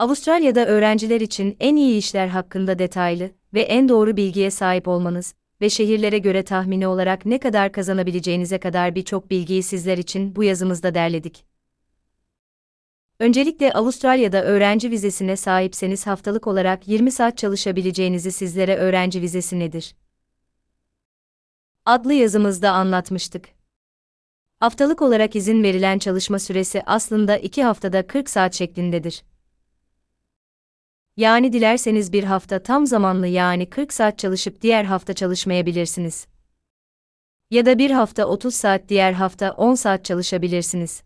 Avustralya'da öğrenciler için en iyi işler hakkında detaylı ve en doğru bilgiye sahip olmanız ve şehirlere göre tahmini olarak ne kadar kazanabileceğinize kadar birçok bilgiyi sizler için bu yazımızda derledik. Öncelikle Avustralya'da öğrenci vizesine sahipseniz haftalık olarak 20 saat çalışabileceğinizi sizlere öğrenci vizesi nedir? adlı yazımızda anlatmıştık. Haftalık olarak izin verilen çalışma süresi aslında 2 haftada 40 saat şeklindedir. Yani dilerseniz bir hafta tam zamanlı yani 40 saat çalışıp diğer hafta çalışmayabilirsiniz. Ya da bir hafta 30 saat diğer hafta 10 saat çalışabilirsiniz.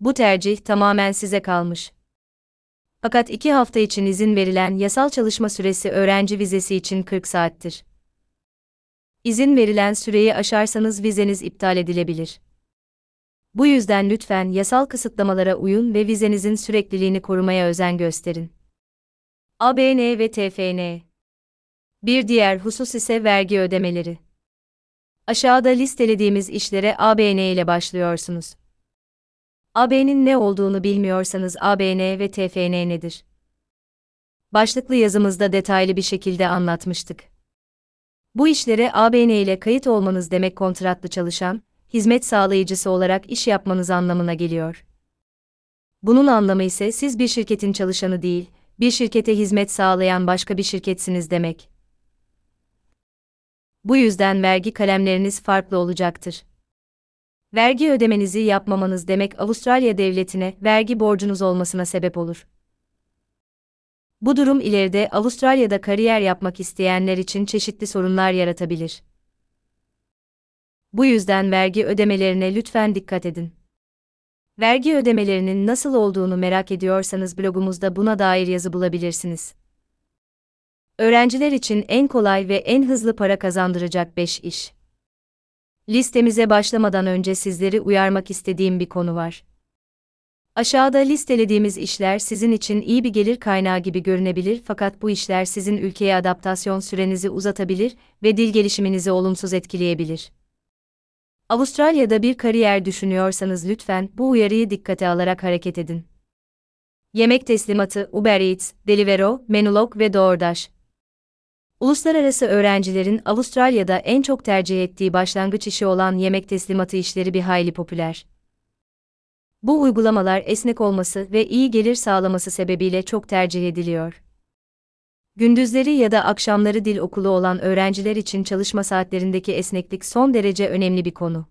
Bu tercih tamamen size kalmış. Fakat iki hafta için izin verilen yasal çalışma süresi öğrenci vizesi için 40 saattir. İzin verilen süreyi aşarsanız vizeniz iptal edilebilir. Bu yüzden lütfen yasal kısıtlamalara uyun ve vizenizin sürekliliğini korumaya özen gösterin. ABN ve TFN Bir diğer husus ise vergi ödemeleri. Aşağıda listelediğimiz işlere ABN ile başlıyorsunuz. AB'nin ne olduğunu bilmiyorsanız ABN ve TFN nedir? Başlıklı yazımızda detaylı bir şekilde anlatmıştık. Bu işlere ABN ile kayıt olmanız demek kontratlı çalışan, hizmet sağlayıcısı olarak iş yapmanız anlamına geliyor. Bunun anlamı ise siz bir şirketin çalışanı değil, bir şirkete hizmet sağlayan başka bir şirketsiniz demek. Bu yüzden vergi kalemleriniz farklı olacaktır. Vergi ödemenizi yapmamanız demek Avustralya devletine vergi borcunuz olmasına sebep olur. Bu durum ileride Avustralya'da kariyer yapmak isteyenler için çeşitli sorunlar yaratabilir. Bu yüzden vergi ödemelerine lütfen dikkat edin. Vergi ödemelerinin nasıl olduğunu merak ediyorsanız blogumuzda buna dair yazı bulabilirsiniz. Öğrenciler için en kolay ve en hızlı para kazandıracak 5 iş. Listemize başlamadan önce sizleri uyarmak istediğim bir konu var. Aşağıda listelediğimiz işler sizin için iyi bir gelir kaynağı gibi görünebilir fakat bu işler sizin ülkeye adaptasyon sürenizi uzatabilir ve dil gelişiminizi olumsuz etkileyebilir. Avustralya'da bir kariyer düşünüyorsanız lütfen bu uyarıyı dikkate alarak hareket edin. Yemek teslimatı, Uber Eats, Deliveroo, Menulog ve DoorDash. Uluslararası öğrencilerin Avustralya'da en çok tercih ettiği başlangıç işi olan yemek teslimatı işleri bir hayli popüler. Bu uygulamalar esnek olması ve iyi gelir sağlaması sebebiyle çok tercih ediliyor. Gündüzleri ya da akşamları dil okulu olan öğrenciler için çalışma saatlerindeki esneklik son derece önemli bir konu.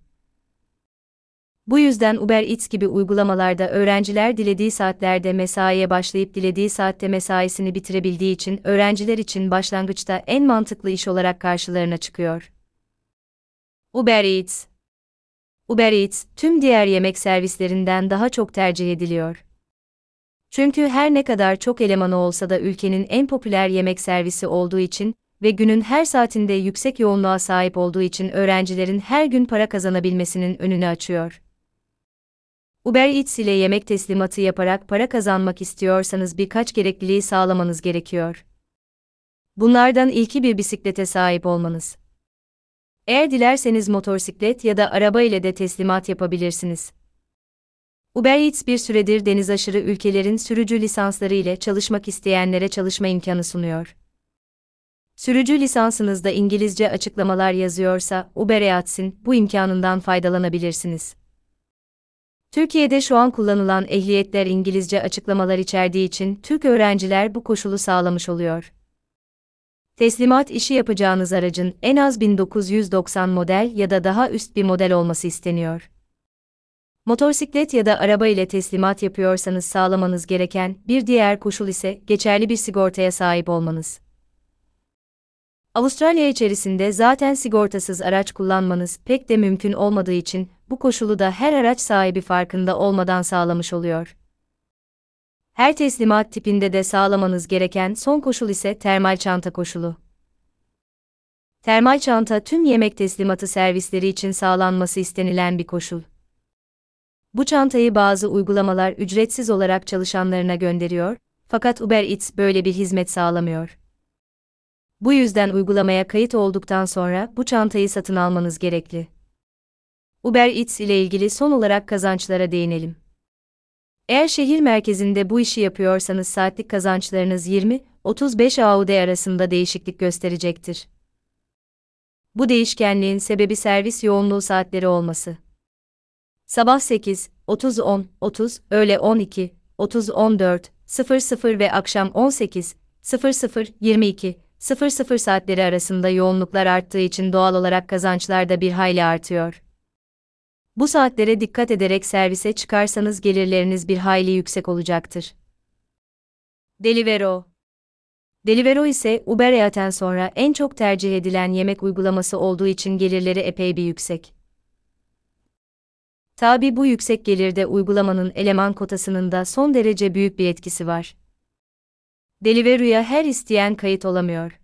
Bu yüzden Uber Eats gibi uygulamalarda öğrenciler dilediği saatlerde mesaiye başlayıp dilediği saatte mesaisini bitirebildiği için öğrenciler için başlangıçta en mantıklı iş olarak karşılarına çıkıyor. Uber Eats Uber Eats, tüm diğer yemek servislerinden daha çok tercih ediliyor. Çünkü her ne kadar çok elemanı olsa da ülkenin en popüler yemek servisi olduğu için ve günün her saatinde yüksek yoğunluğa sahip olduğu için öğrencilerin her gün para kazanabilmesinin önünü açıyor. Uber Eats ile yemek teslimatı yaparak para kazanmak istiyorsanız birkaç gerekliliği sağlamanız gerekiyor. Bunlardan ilki bir bisiklete sahip olmanız. Eğer dilerseniz motosiklet ya da araba ile de teslimat yapabilirsiniz. Uber Eats bir süredir deniz aşırı ülkelerin sürücü lisansları ile çalışmak isteyenlere çalışma imkanı sunuyor. Sürücü lisansınızda İngilizce açıklamalar yazıyorsa Uber Eats'in bu imkanından faydalanabilirsiniz. Türkiye'de şu an kullanılan ehliyetler İngilizce açıklamalar içerdiği için Türk öğrenciler bu koşulu sağlamış oluyor. Teslimat işi yapacağınız aracın en az 1990 model ya da daha üst bir model olması isteniyor. Motorsiklet ya da araba ile teslimat yapıyorsanız sağlamanız gereken bir diğer koşul ise geçerli bir sigortaya sahip olmanız. Avustralya içerisinde zaten sigortasız araç kullanmanız pek de mümkün olmadığı için bu koşulu da her araç sahibi farkında olmadan sağlamış oluyor. Her teslimat tipinde de sağlamanız gereken son koşul ise termal çanta koşulu. Termal çanta tüm yemek teslimatı servisleri için sağlanması istenilen bir koşul. Bu çantayı bazı uygulamalar ücretsiz olarak çalışanlarına gönderiyor, fakat Uber Eats böyle bir hizmet sağlamıyor. Bu yüzden uygulamaya kayıt olduktan sonra bu çantayı satın almanız gerekli. Uber Eats ile ilgili son olarak kazançlara değinelim. Eğer şehir merkezinde bu işi yapıyorsanız saatlik kazançlarınız 20-35 AUD arasında değişiklik gösterecektir. Bu değişkenliğin sebebi servis yoğunluğu saatleri olması. Sabah 8, 30 10, 30, öğle 12, 30 14, 00 ve akşam 18, 00, 22, 00 saatleri arasında yoğunluklar arttığı için doğal olarak kazançlar da bir hayli artıyor. Bu saatlere dikkat ederek servise çıkarsanız gelirleriniz bir hayli yüksek olacaktır. Delivero Delivero ise Uber Eaten sonra en çok tercih edilen yemek uygulaması olduğu için gelirleri epey bir yüksek. Tabi bu yüksek gelirde uygulamanın eleman kotasının da son derece büyük bir etkisi var. Deliveroo'ya her isteyen kayıt olamıyor.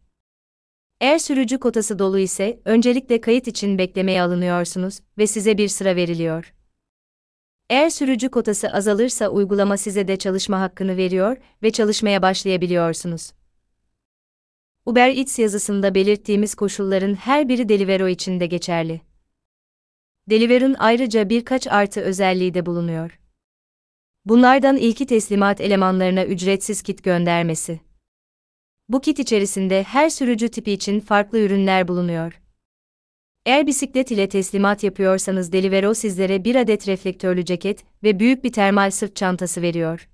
Eğer sürücü kotası dolu ise öncelikle kayıt için beklemeye alınıyorsunuz ve size bir sıra veriliyor. Eğer sürücü kotası azalırsa uygulama size de çalışma hakkını veriyor ve çalışmaya başlayabiliyorsunuz. Uber Eats yazısında belirttiğimiz koşulların her biri Deliveroo için de geçerli. Deliveroo'nun ayrıca birkaç artı özelliği de bulunuyor. Bunlardan ilki teslimat elemanlarına ücretsiz kit göndermesi. Bu kit içerisinde her sürücü tipi için farklı ürünler bulunuyor. Eğer bisiklet ile teslimat yapıyorsanız Deliveroo sizlere bir adet reflektörlü ceket ve büyük bir termal sırt çantası veriyor.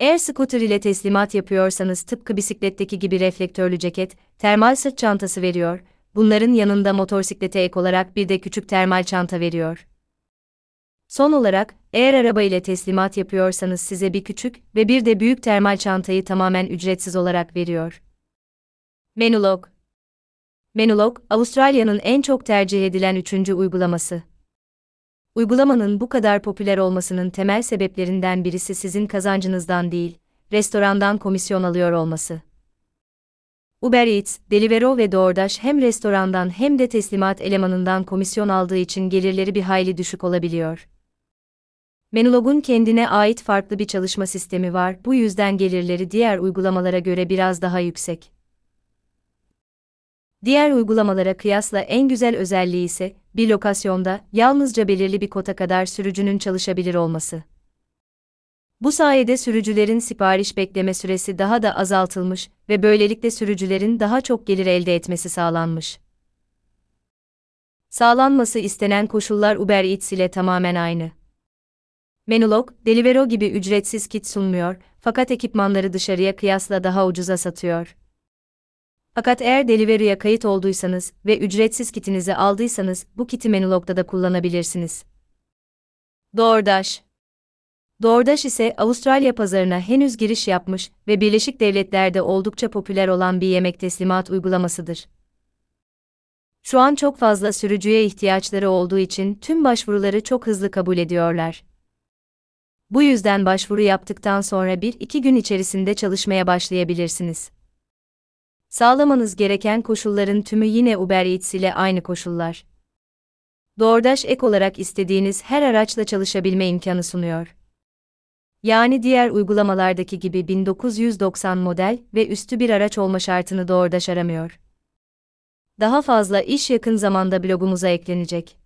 Eğer scooter ile teslimat yapıyorsanız tıpkı bisikletteki gibi reflektörlü ceket, termal sırt çantası veriyor. Bunların yanında motosiklete ek olarak bir de küçük termal çanta veriyor. Son olarak, eğer araba ile teslimat yapıyorsanız size bir küçük ve bir de büyük termal çantayı tamamen ücretsiz olarak veriyor. Menulog Menulog, Avustralya'nın en çok tercih edilen üçüncü uygulaması. Uygulamanın bu kadar popüler olmasının temel sebeplerinden birisi sizin kazancınızdan değil, restorandan komisyon alıyor olması. Uber Eats, Deliveroo ve DoorDash hem restorandan hem de teslimat elemanından komisyon aldığı için gelirleri bir hayli düşük olabiliyor. Menulog'un kendine ait farklı bir çalışma sistemi var, bu yüzden gelirleri diğer uygulamalara göre biraz daha yüksek. Diğer uygulamalara kıyasla en güzel özelliği ise, bir lokasyonda yalnızca belirli bir kota kadar sürücünün çalışabilir olması. Bu sayede sürücülerin sipariş bekleme süresi daha da azaltılmış ve böylelikle sürücülerin daha çok gelir elde etmesi sağlanmış. Sağlanması istenen koşullar Uber Eats ile tamamen aynı. Menulog, Deliveroo gibi ücretsiz kit sunmuyor, fakat ekipmanları dışarıya kıyasla daha ucuza satıyor. Fakat eğer Deliveroo'ya kayıt olduysanız ve ücretsiz kitinizi aldıysanız bu kiti Menulog'da da kullanabilirsiniz. DoorDash DoorDash ise Avustralya pazarına henüz giriş yapmış ve Birleşik Devletler'de oldukça popüler olan bir yemek teslimat uygulamasıdır. Şu an çok fazla sürücüye ihtiyaçları olduğu için tüm başvuruları çok hızlı kabul ediyorlar. Bu yüzden başvuru yaptıktan sonra 1-2 gün içerisinde çalışmaya başlayabilirsiniz. Sağlamanız gereken koşulların tümü yine Uber Eats ile aynı koşullar. DoorDash ek olarak istediğiniz her araçla çalışabilme imkanı sunuyor. Yani diğer uygulamalardaki gibi 1990 model ve üstü bir araç olma şartını DoorDash aramıyor. Daha fazla iş yakın zamanda blogumuza eklenecek.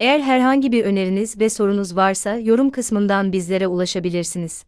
Eğer herhangi bir öneriniz ve sorunuz varsa yorum kısmından bizlere ulaşabilirsiniz.